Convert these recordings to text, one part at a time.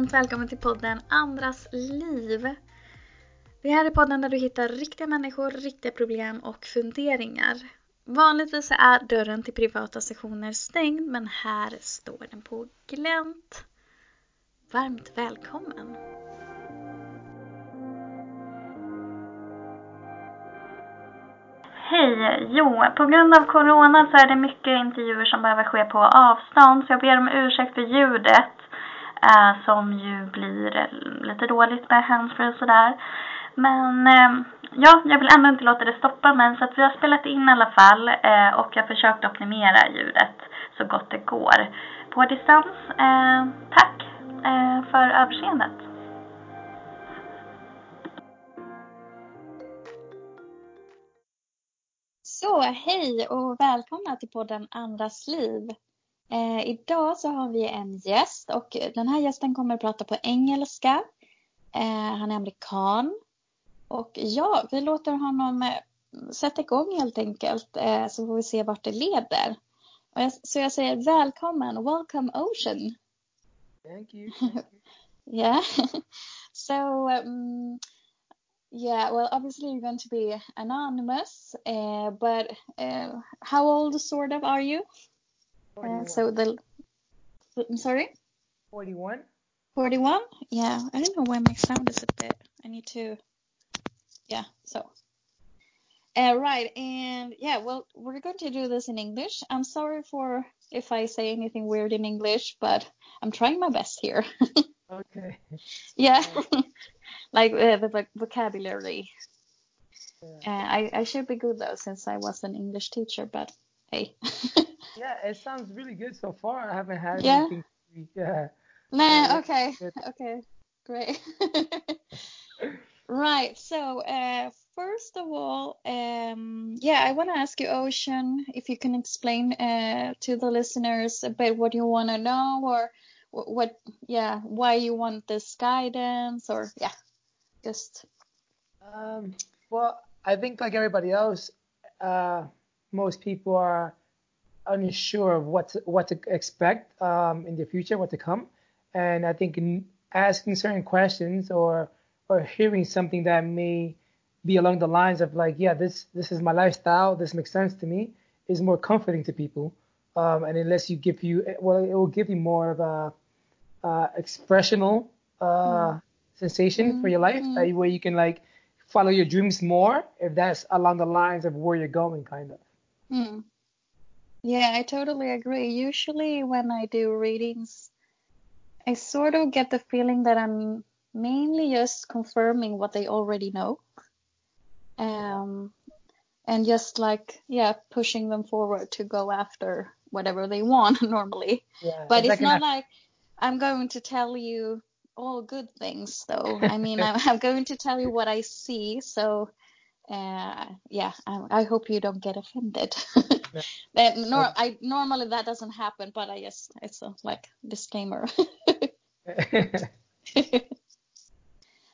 varmt välkommen till podden Andras liv. Det här är podden där du hittar riktiga människor, riktiga problem och funderingar. Vanligtvis är dörren till privata sessioner stängd men här står den på glänt. Varmt välkommen! Hej! Jo, på grund av corona så är det mycket intervjuer som behöver ske på avstånd så jag ber om ursäkt för ljudet eh, som ju blir eh, lite dåligt med handsfree och sådär. Men eh, ja, jag vill ändå inte låta det stoppa mig så att vi har spelat in i alla fall eh, och jag har försökt optimera ljudet så gott det går på distans. Eh, tack eh, för överseendet. Så hej och välkomna till podden Andras liv. Eh, idag så har vi en gäst och den här gästen kommer att prata på engelska. Eh, han är amerikan. Och ja, vi låter honom eh, sätta igång helt enkelt eh, så får vi se vart det leder. Jag, så jag säger välkommen, welcome Ocean. Thank you. Thank you. yeah. so um, yeah, well, obviously you're going to be anonymous, uh, but uh, how old sort of are you? Uh, so the, I'm sorry. Forty-one. Forty-one. Yeah, I don't know why my sound is a bit. I need to. Yeah. So. Uh, right, and yeah, well, we're going to do this in English. I'm sorry for if I say anything weird in English, but I'm trying my best here. Okay. yeah, like uh, the voc- vocabulary. Yeah. Uh, I I should be good though since I was an English teacher, but hey. yeah, it sounds really good so far. I haven't had Yeah? anything. Yeah. nah, okay, okay, great. right. So uh, first of all, um, yeah, I want to ask you, Ocean, if you can explain uh, to the listeners a bit what you want to know or what, yeah, why you want this guidance or yeah, just Um, well, I think like everybody else, uh, most people are unsure of what to, what to expect um, in the future, what to come, and I think asking certain questions or or hearing something that may be along the lines of like, yeah, this this is my lifestyle, this makes sense to me, is more comforting to people, um, and unless you give you well, it will give you more of a uh, expressional uh, sensation for your life, Mm, uh, where you can like follow your dreams more if that's along the lines of where you're going, kind of. Hmm. Yeah, I totally agree. Usually, when I do readings, I sort of get the feeling that I'm mainly just confirming what they already know. Um, and just like, yeah, pushing them forward to go after whatever they want normally. Yeah, But it's it's like not like I'm going to tell you all good things, though. I mean, I'm, I'm going to tell you what I see. So, uh, yeah, I, I hope you don't get offended. Yeah. nor I normally that doesn't happen, but I just it's a like disclaimer.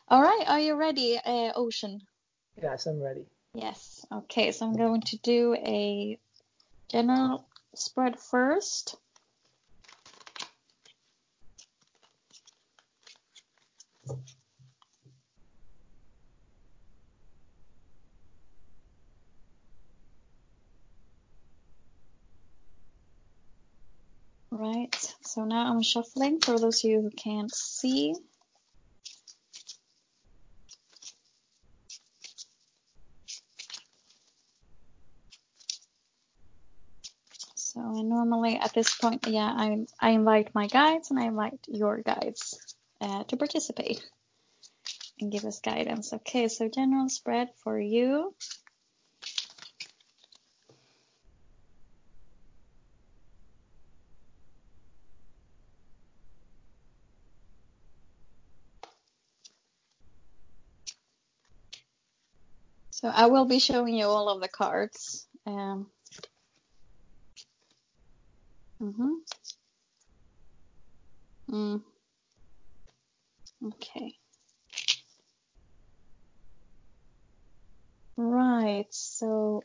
All right, are you ready, uh, Ocean? yes, I'm ready. Yes. Okay, so I'm going to do a general spread first. Right, so now I'm shuffling for those of you who can't see. So I normally at this point, yeah, I I invite my guides and I invite your guides uh, to participate and give us guidance. Okay, so general spread for you. So I will be showing you all of the cards. Um, mhm. Mm. Okay. Right, so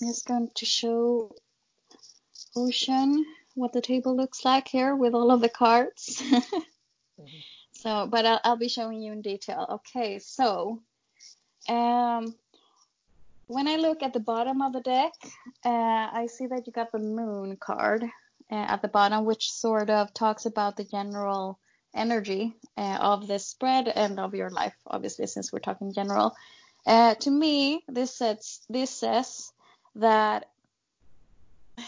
I'm just going to show Ocean what the table looks like here with all of the cards. So, but I'll, I'll be showing you in detail. Okay, so um, when I look at the bottom of the deck, uh, I see that you got the moon card uh, at the bottom, which sort of talks about the general energy uh, of this spread and of your life, obviously, since we're talking general. Uh, to me, this says this says that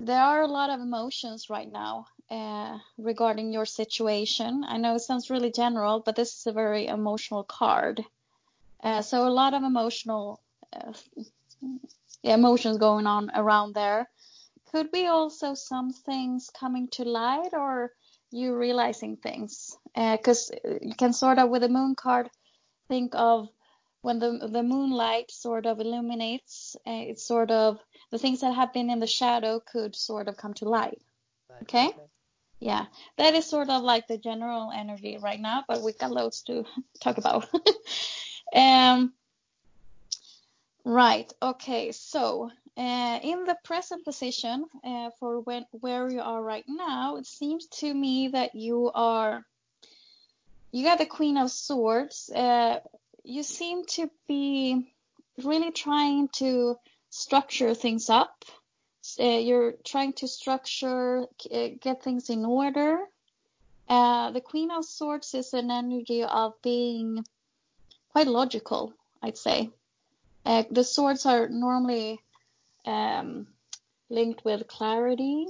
there are a lot of emotions right now uh, regarding your situation. I know it sounds really general, but this is a very emotional card. Uh, so a lot of emotional uh, emotions going on around there. Could be also some things coming to light or you realizing things. Because uh, you can sort of, with the moon card, think of when the the moonlight sort of illuminates, uh, it's sort of the things that have been in the shadow could sort of come to light. Okay? okay? Yeah, that is sort of like the general energy right now, but we got loads to talk about. Um, right. Okay. So uh, in the present position uh, for when where you are right now, it seems to me that you are you got the Queen of Swords. Uh, you seem to be really trying to structure things up. Uh, you're trying to structure, uh, get things in order. Uh, the Queen of Swords is an energy of being quite logical, I'd say. Uh, the swords are normally um, linked with clarity,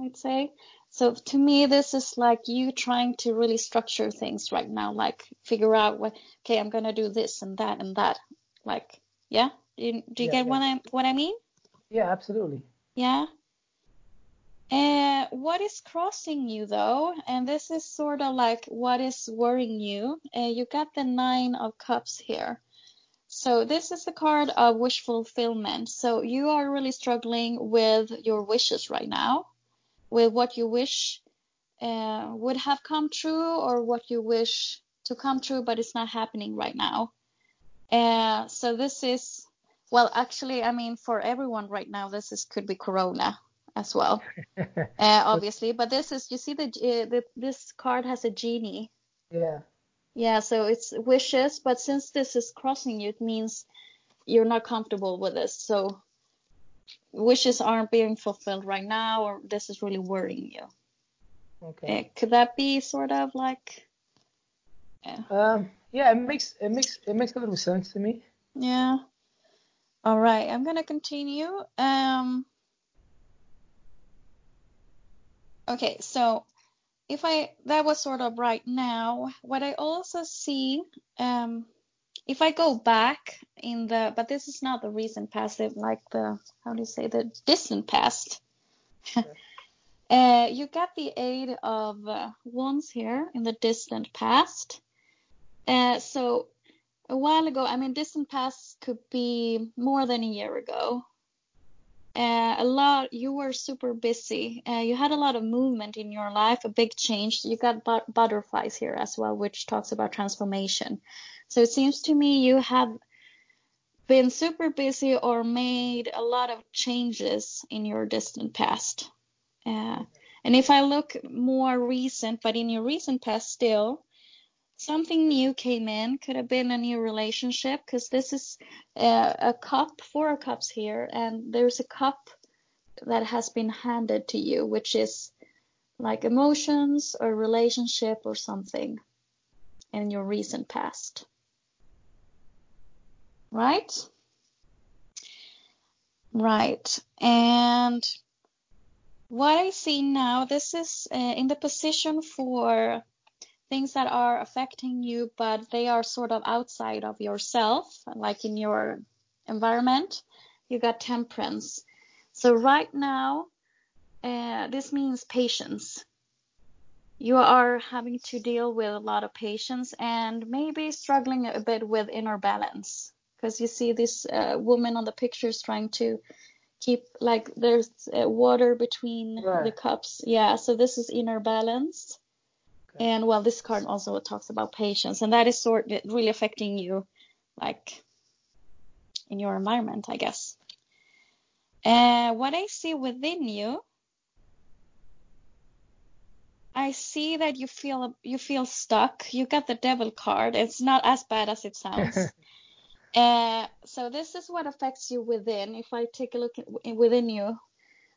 I'd say. So to me, this is like you trying to really structure things right now, like figure out what, okay, I'm gonna do this and that and that. Like, yeah, do you, do you yeah, get yeah. what I what I mean? Yeah, absolutely. Yeah. Uh, what is crossing you though? And this is sort of like what is worrying you. Uh, you got the nine of cups here. So this is the card of wish fulfillment. So you are really struggling with your wishes right now, with what you wish uh, would have come true or what you wish to come true, but it's not happening right now. Uh, so this is, well, actually, I mean, for everyone right now, this is could be Corona as well, uh, obviously. But this is, you see, the, uh, the this card has a genie. Yeah. Yeah, so it's wishes, but since this is crossing you, it means you're not comfortable with this. So wishes aren't being fulfilled right now, or this is really worrying you. Okay. Uh, could that be sort of like? Yeah. Um. Yeah, it makes it makes it makes a little sense to me. Yeah. All right, I'm gonna continue. Um. Okay, so if I that was sort of right now, what I also see, um, if I go back in the, but this is not the recent past, like the how do you say the distant past. uh, you got the eight of uh, wands here in the distant past. Uh, so a while ago, I mean, distant past could be more than a year ago. Uh, a lot you were super busy. Uh, you had a lot of movement in your life a big change. You got but- butterflies here as well which talks about transformation. So it seems to me you have been super busy or made a lot of changes in your distant past. Uh, and if i look more recent but in your recent past still something new came in. Could have been a new relationship because this is a, a cup four of cups here and there's a cup that has been handed to you which is like emotions or relationship or something in your recent past. Right? Right. And what i see now this is uh, in the position for things that are affecting you, but they are sort of outside of yourself, like in your environment. You got temperance. So right now, uh, this means patience. You are having to deal with a lot of patience and maybe struggling a bit with inner balance because you see this uh, woman on the pictures trying to keep like there's uh, water between right. the cups. Yeah, so this is inner balance. And well, this card also talks about patience, and that is sort of really affecting you, like in your environment, I guess. Uh, what I see within you, I I see that you feel you feel stuck. You got the devil card. It's not as bad as it sounds. uh, so this is what affects you within. If I take a look at, within you,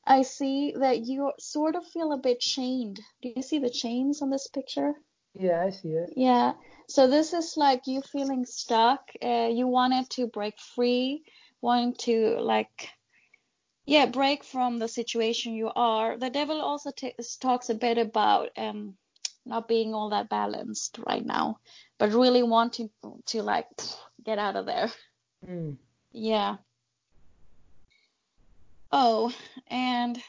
I see that you sort of feel a bit chained. Do you see the chains on this picture? Yeah, I see it. Yeah. So this is like you feeling stuck. Uh, you wanted to break free, wanting to like, yeah, break from the situation you are. The devil also t- talks a bit about um, not being all that balanced right now, but really wanting to like get out of there. Mm. Yeah. Oh, and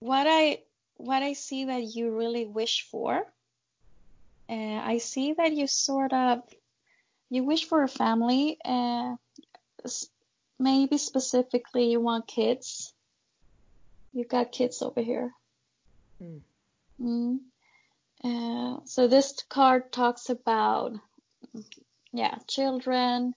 what I what I see that you really wish for, uh, I see that you sort of you wish for a family. Uh, maybe specifically you want kids. You got kids over here. Mm. Mm. Uh, so this card talks about yeah children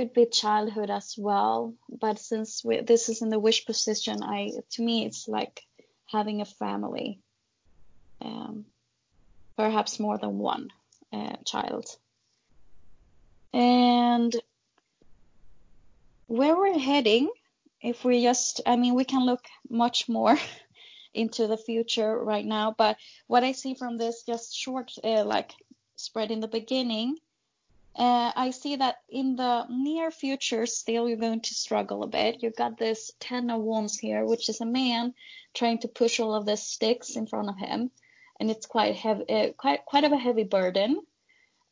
could be childhood as well but since we, this is in the wish position i to me it's like having a family um, perhaps more than one uh, child. And where we're heading if we just i mean we can look much more into the future right now but what i see from this just short uh, like spread in the beginning I see that in the near future, still you're going to struggle a bit. You've got this Ten of Wands here, which is a man trying to push all of the sticks in front of him, and it's quite heavy, uh, quite quite of a heavy burden.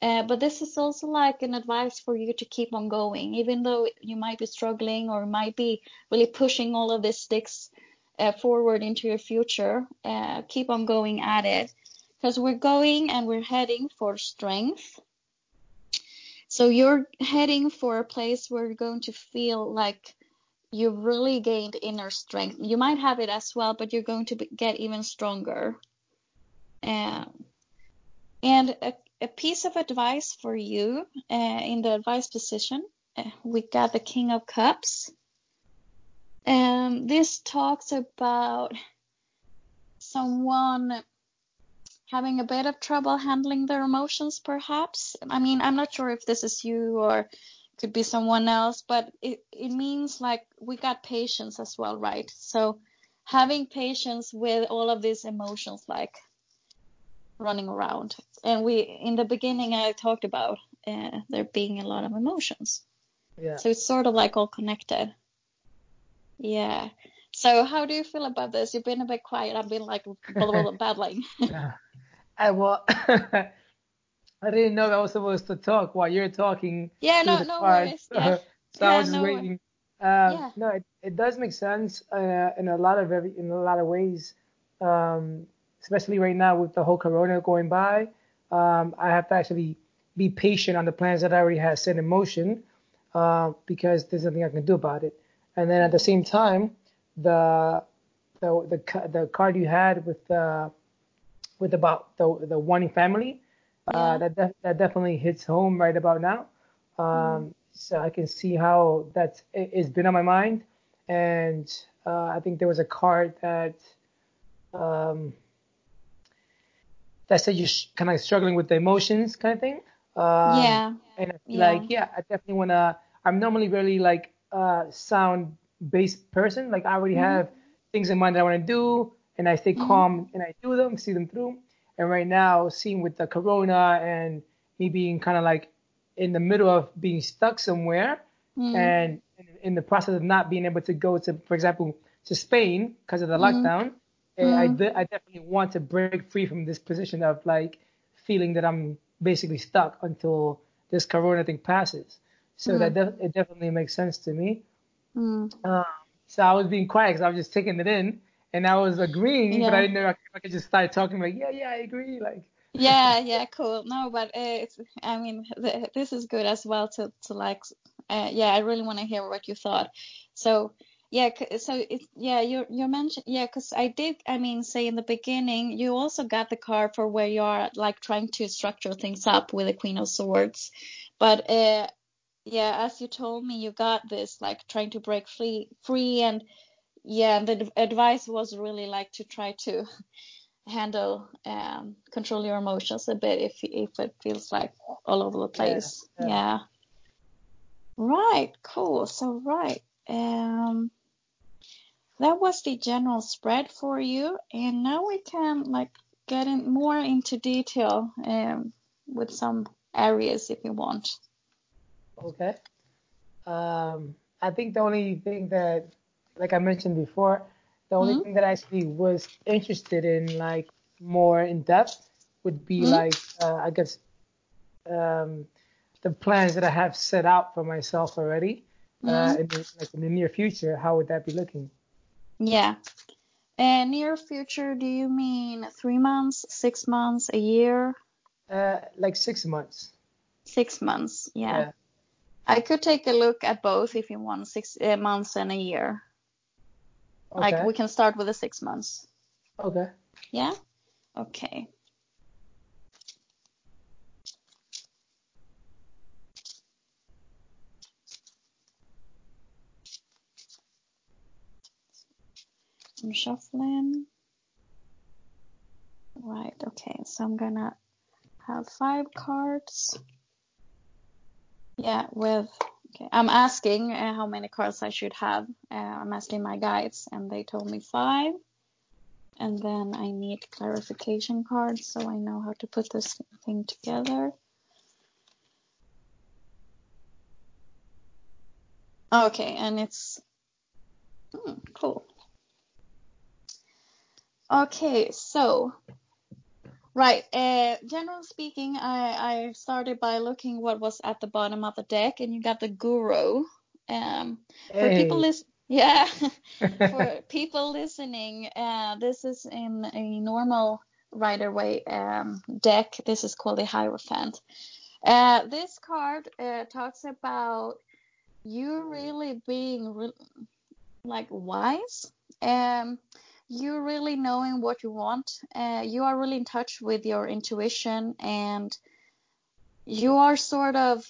Uh, but this is also like an advice for you to keep on going, even though you might be struggling or might be really pushing all of these sticks uh, forward into your future. Uh, keep on going at it, because we're going and we're heading for strength so you're heading for a place where you're going to feel like you've really gained inner strength. You might have it as well, but you're going to be, get even stronger. Um, and a, a, piece of advice for you uh, in the advice position, uh, we got the King of Cups. Um, this talks about someone having a bit of trouble handling their emotions, perhaps. I mean, I'm not sure if this is you or could be someone else, but it, it means like we got patience as well, right? So having patience with all of these emotions, like running around. And we, in the beginning, I talked about uh, there being a lot of emotions. Yeah. So it's sort of like all connected. Yeah. So how do you feel about this? You've been a bit quiet. I've been like babbling. I well, I didn't know I was supposed to talk while you're talking. Yeah, no, no worries. Yeah. so yeah, I was just no waiting. Uh, yeah. No, it, it does make sense uh, in a lot of every, in a lot of ways, um, especially right now with the whole Corona going by. Um, I have to actually be patient on the plans that I already have set in motion uh, because there's nothing I can do about it. And then at the same time, the the the, the card you had with the with about the the wanting family. Uh, that def- that definitely hits home right about now. Um, mm. So I can see how that it's been on my mind, and uh, I think there was a card that um, that said you're sh- kind of struggling with the emotions, kind of thing. Um, yeah. And yeah. like yeah, I definitely wanna. I'm normally really like uh, sound based person. Like I already mm-hmm. have things in mind that I want to do and I stay mm-hmm. calm and I do them, see them through. And right now, seeing with the corona and me being kind of like in the middle of being stuck somewhere mm. and in the process of not being able to go to, for example, to Spain because of the mm. lockdown, mm. I, I definitely want to break free from this position of like feeling that I'm basically stuck until this corona thing passes. So that def- it definitely makes sense to me. Uh, so I was being quiet because I was just taking it in and I was agreeing, yeah. but I didn't know I could just start talking like, yeah, yeah, I agree, like. yeah, yeah, cool. No, but uh, it's, I mean, the, this is good as well to to like, uh, yeah, I really want to hear what you thought. So yeah, so it, yeah, you you mentioned yeah, because I did, I mean, say in the beginning, you also got the card for where you are like trying to structure things up with the Queen of Swords, but uh, yeah, as you told me, you got this like trying to break free, free and yeah, the advice was really like to try to handle um, control your emotions a bit if if it feels like all over the place. yeah. Yeah. Right. Cool. So right. Um, that was the general spread for you, and now we can like get in more into detail um, with some areas if you want. Okay. Um, I think the only thing that, like I mentioned before, the only Mhm. thing that I actually was interested in, like more in depth, would be Mhm. like, uh, I guess, um, the plans that I have set out for myself already, uh, Mhm. in the, like in the near future. How would that be looking? Yeah. And near future, do you mean three months, six months, a year? Uh, like six months. Six months. Yeah. Yeah. I could take a look at both if you want six uh, months and a year. Okay. Like we can start with the six months. okay. Yeah. Okay. I'm shuffling. Right. Okay. So I'm gonna have five cards. Yeah. With. Okay. I'm asking uh, how many cards I should have. Uh, I'm asking my guides, and they told me five. And then I need clarification cards so I know how to put this thing together. Okay, and it's hmm, cool. Okay, so right. Uh, generally speaking, I, I started by looking what was at the bottom of the deck, and you got the Guru. Um, for people Hey. listen, yeah, for people listening, uh, this is in a normal Rider-Waite um, deck. This is called a Hierophant. Uh, this card uh, talks about you really being re- like wise. Um, you really knowing what you want. Uh, you are really in touch with your intuition, and you are sort of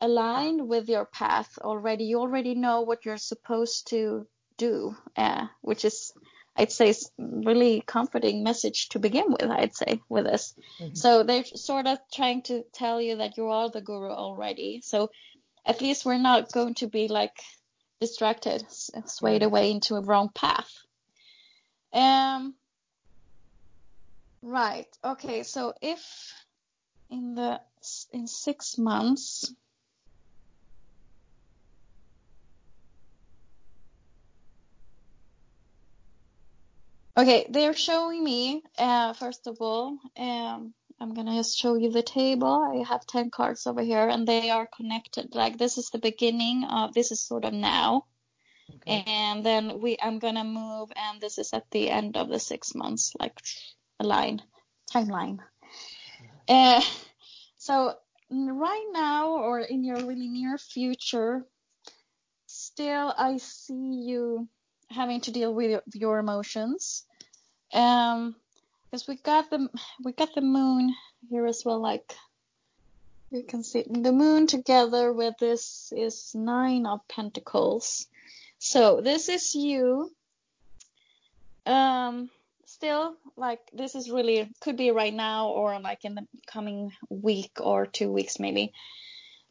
aligned with your path already. You already know what you're supposed to do, uh, which is, I'd say, really comforting message to begin with. I'd say with this. Mhm. So they're sort of trying to tell you that you are the guru already. So at least we're not going to be like distracted, swayed away into a wrong path. Um. Right. Okay. So if in the in six months. Okay, they're showing me, uh, first of all, um, I'm gonna just show you the table. I have 10 cards over here and they are connected. Like this is the beginning of, this is sort of now. Okay. And then we, I'm gonna move and this is at the end of the six months, like a line, timeline. Uh, so right now or in your really near future, still I see you having to deal with your, your emotions. Um, because we got the we got the moon here as well. Like you can see the moon together with this is nine of pentacles. So this is you. Um, still like this is really could be right now or like in the coming week or two weeks maybe.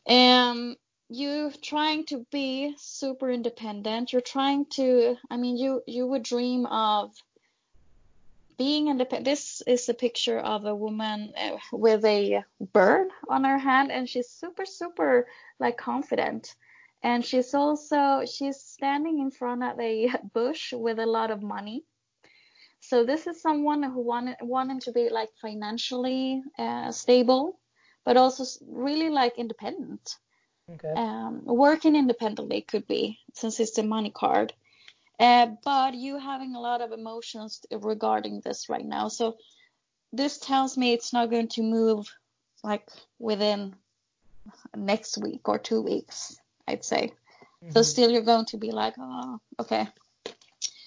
Um, you trying to be super independent. You're trying to. I mean, you you would dream of being independent. This is a picture of a woman uh, with a bird on her hand, and she's super, super like confident. And she's also she's standing in front of a bush with a lot of money. So this is someone who wanted wanted to be like financially uh, stable, but also really like independent. Okay. Um, working independently could be since it's a money card. Uh, but you having a lot of emotions regarding this right now. So this tells me it's not going to move like within next week or two weeks, I'd say. So Mhm. still you're going to be like, oh, okay.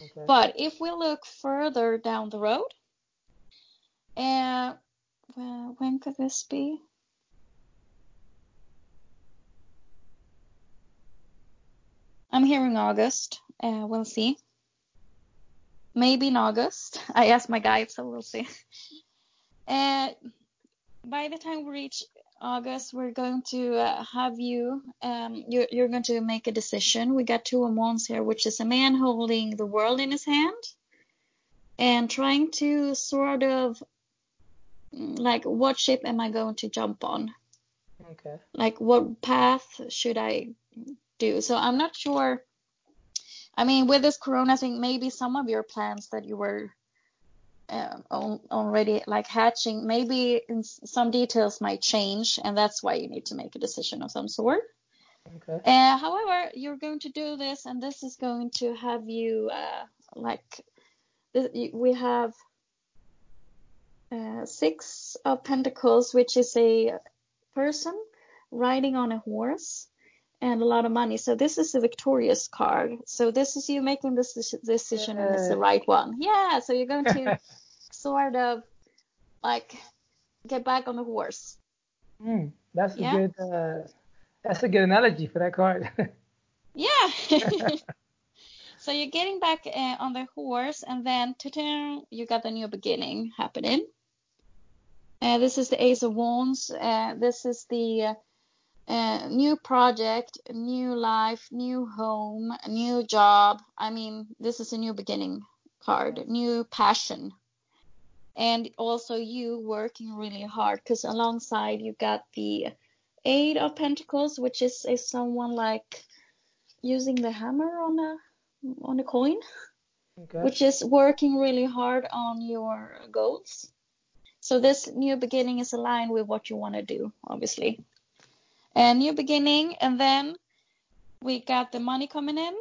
Okay. But if we look further down the road, uh, well, when could this be? I'm hearing August. Uh, we'll see. maybe in August. I asked my guide, so we'll see. Uh, by the time we reach August, we're going to uh, have you, um, you're, you're going to make a decision. We got two wands here, which is a man holding the world in his hand and trying to sort of mm, like, what ship am I going to jump on? Okay. Like, what path should I do? So I'm not sure. I mean, with this corona thing, maybe some of your plans that you were um, already like hatching, maybe in some details might change, and that's why you need to make a decision of some sort. Okay. Uh, however, you're going to do this, and this is going to have you uh, like we have uh, six of pentacles, which is a person riding on a horse and a lot of money. So this is a victorious card. So this is you making this decision and it's the right one. Yeah. So you're going to sort of like get back on the horse. Mm, that's yeah. a good. Uh, that's a good analogy for that card. yeah. so you're getting back uh, on the horse, and then you got a new beginning happening. Uh, this is the Ace of Wands. Uh, this is the uh, new project, new life, new home, new job. I mean, this is a new beginning card, new passion. And also you working really hard because alongside you got the Eight of Pentacles, which is a someone like using the hammer on a on a coin, okay. which is working really hard on your goals. So this new beginning is aligned with what you want to do, obviously a new beginning. And then we got the money coming in.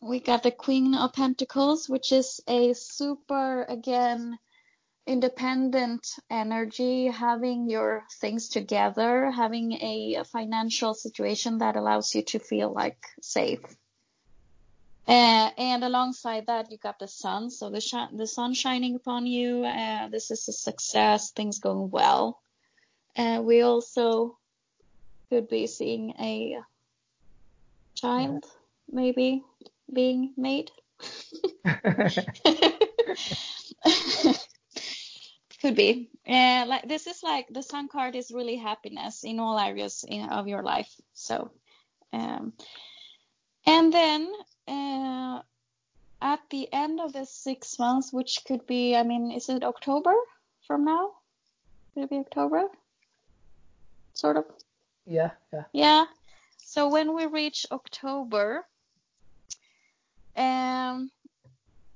We got the Queen of Pentacles, which is a super, again, independent energy, having your things together, having a financial situation that allows you to feel like safe. Uh, and alongside that, you got the sun. So the, sh- the sun shining upon you. Uh, this is a success, things going well. Uh, we also could be seeing a child maybe being made. could be. Uh, like this is like the sun card is really happiness in all areas in, of your life. So, um, and then uh, at the end of the six months, which could be, I mean, is it October from now? Could it be October? Sort of. Yeah, yeah. Yeah. So when we reach October, um,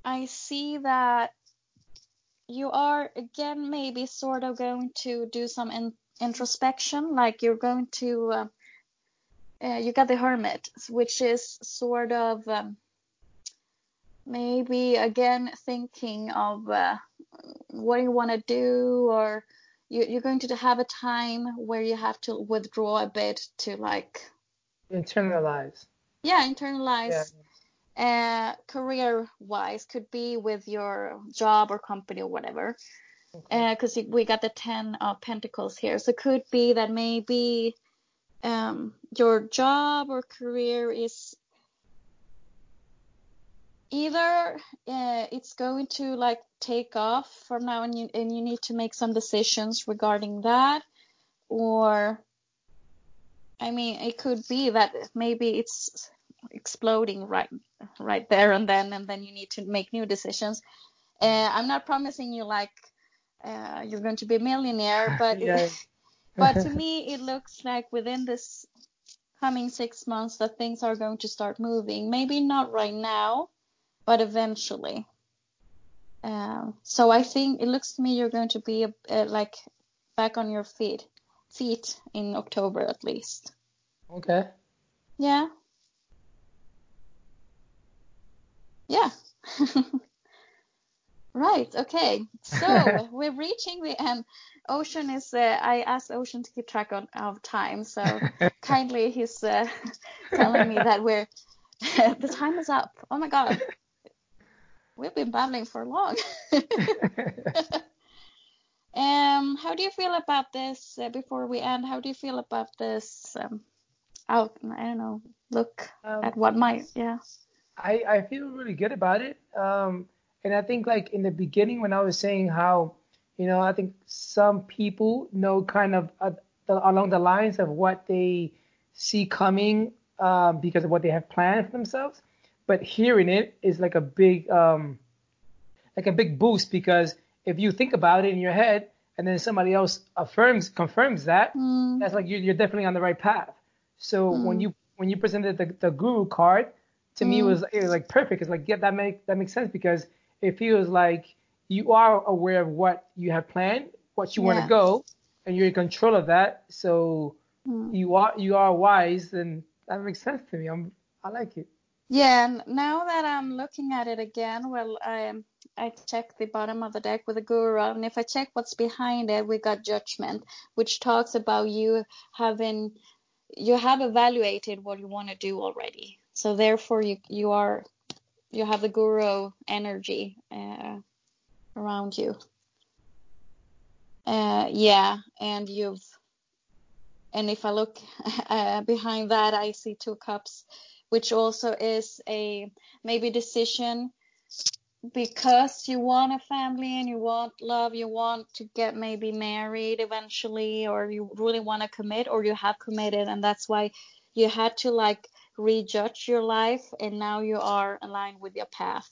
I see that you are again maybe sort of going to do some in, introspection, like you're going to. Uh, uh, you got the hermit, which is sort of um, maybe again thinking of uh, what you want to do or you, are going to have a time where you have to withdraw a bit to like internalize. Yeah, internalize. Yeah. Uh, career wise, could be with your job or company or whatever. Because okay. uh, we got the ten of Pentacles here, so it could be that maybe um, your job or career is either uh, it's going to like take off from now and you and you need to make some decisions regarding that or I mean it could be that maybe it's exploding right right there and then and then you need to make new decisions uh, I'm not promising you like uh, you're going to be a millionaire but it, but to me it looks like within this coming six months that things are going to start moving maybe not right now but eventually. Um, so I think it looks to me you're going to be like back on your feet, feet in October at least. Okay. Yeah. Yeah. right. Okay. So we're reaching the end. Ocean is. Uh, I asked Ocean to keep track on, of time, so kindly he's uh, telling me that we're the time is up. Oh my god we've been battling for long. um, how do you feel about this? Uh, before we end, how do you feel about this? Um, out, I don't know, look um, at what might, yeah. I, I feel really good about it. Um, and I think like in the beginning when I was saying how, you know, I think some people know kind of uh, the, along the lines of what they see coming um, because of what they have planned for themselves. But hearing it is like a big, um, like a big boost because if you think about it in your head and then somebody else affirms, confirms that, Mm. that's like you're, you're definitely on the right path. So when Mm. you when you presented the, the guru card, to me Mm. was it was like perfect. It's like yeah, that make that makes sense because it feels like you are aware of what you have planned, what you want to go, and you're in control of that. So Mm. you are you are wise, and that makes sense to me. I'm I like it. Yeah, and now that I'm looking at it again, well, I I checked the bottom of the deck with the guru, and if I check what's behind it, we got judgment, which talks about you having you have evaluated what you want to do already. So therefore, you you are you have the guru energy uh, around you. Uh, yeah, and you've and if I look uh, behind that, I see two cups, which also is a maybe decision because you want a family and you want love, you want to get maybe married eventually, or you really want to commit, or you have committed, and that's why you had to like rejudge your life, and now you are aligned with your path.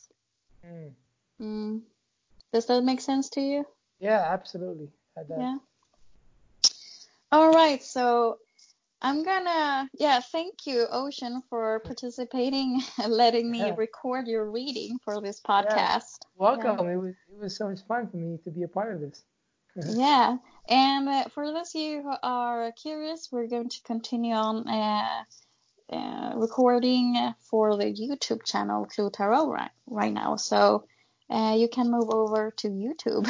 Mm. Mm. Does that make sense to you? Yeah, absolutely. Yeah. All right, so I'm gonna, yeah, thank you, Ocean, for participating and letting me Yeah. record your reading for this podcast. Welcome. It was it was so much fun for me to be a part of this. Yeah, and uh, for those of you who are curious, we're going to continue on uh, uh, recording for the YouTube channel Clue Tarot right, right now. So uh, you can move over to YouTube,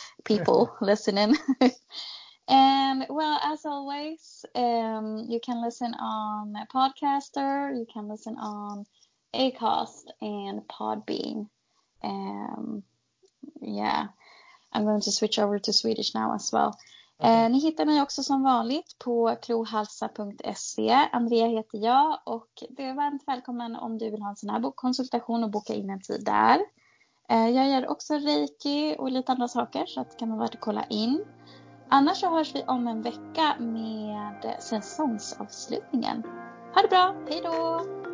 people listening. and well, as always, um, you can listen on Podcaster, you can listen on Acast and Podbean. Um, yeah. I'm going to switch over to Swedish now as well. Mm. Eh, ni hittar mig också som vanligt på klohalsa.se. Andrea heter jag och du är varmt välkommen om du vill ha en sån här bokkonsultation och boka in en tid där. Eh, jag gör också reiki och lite andra saker så att det kan vara värt att kolla in. Annars så hörs vi om en vecka med säsongsavslutningen. Ha det bra, hej då!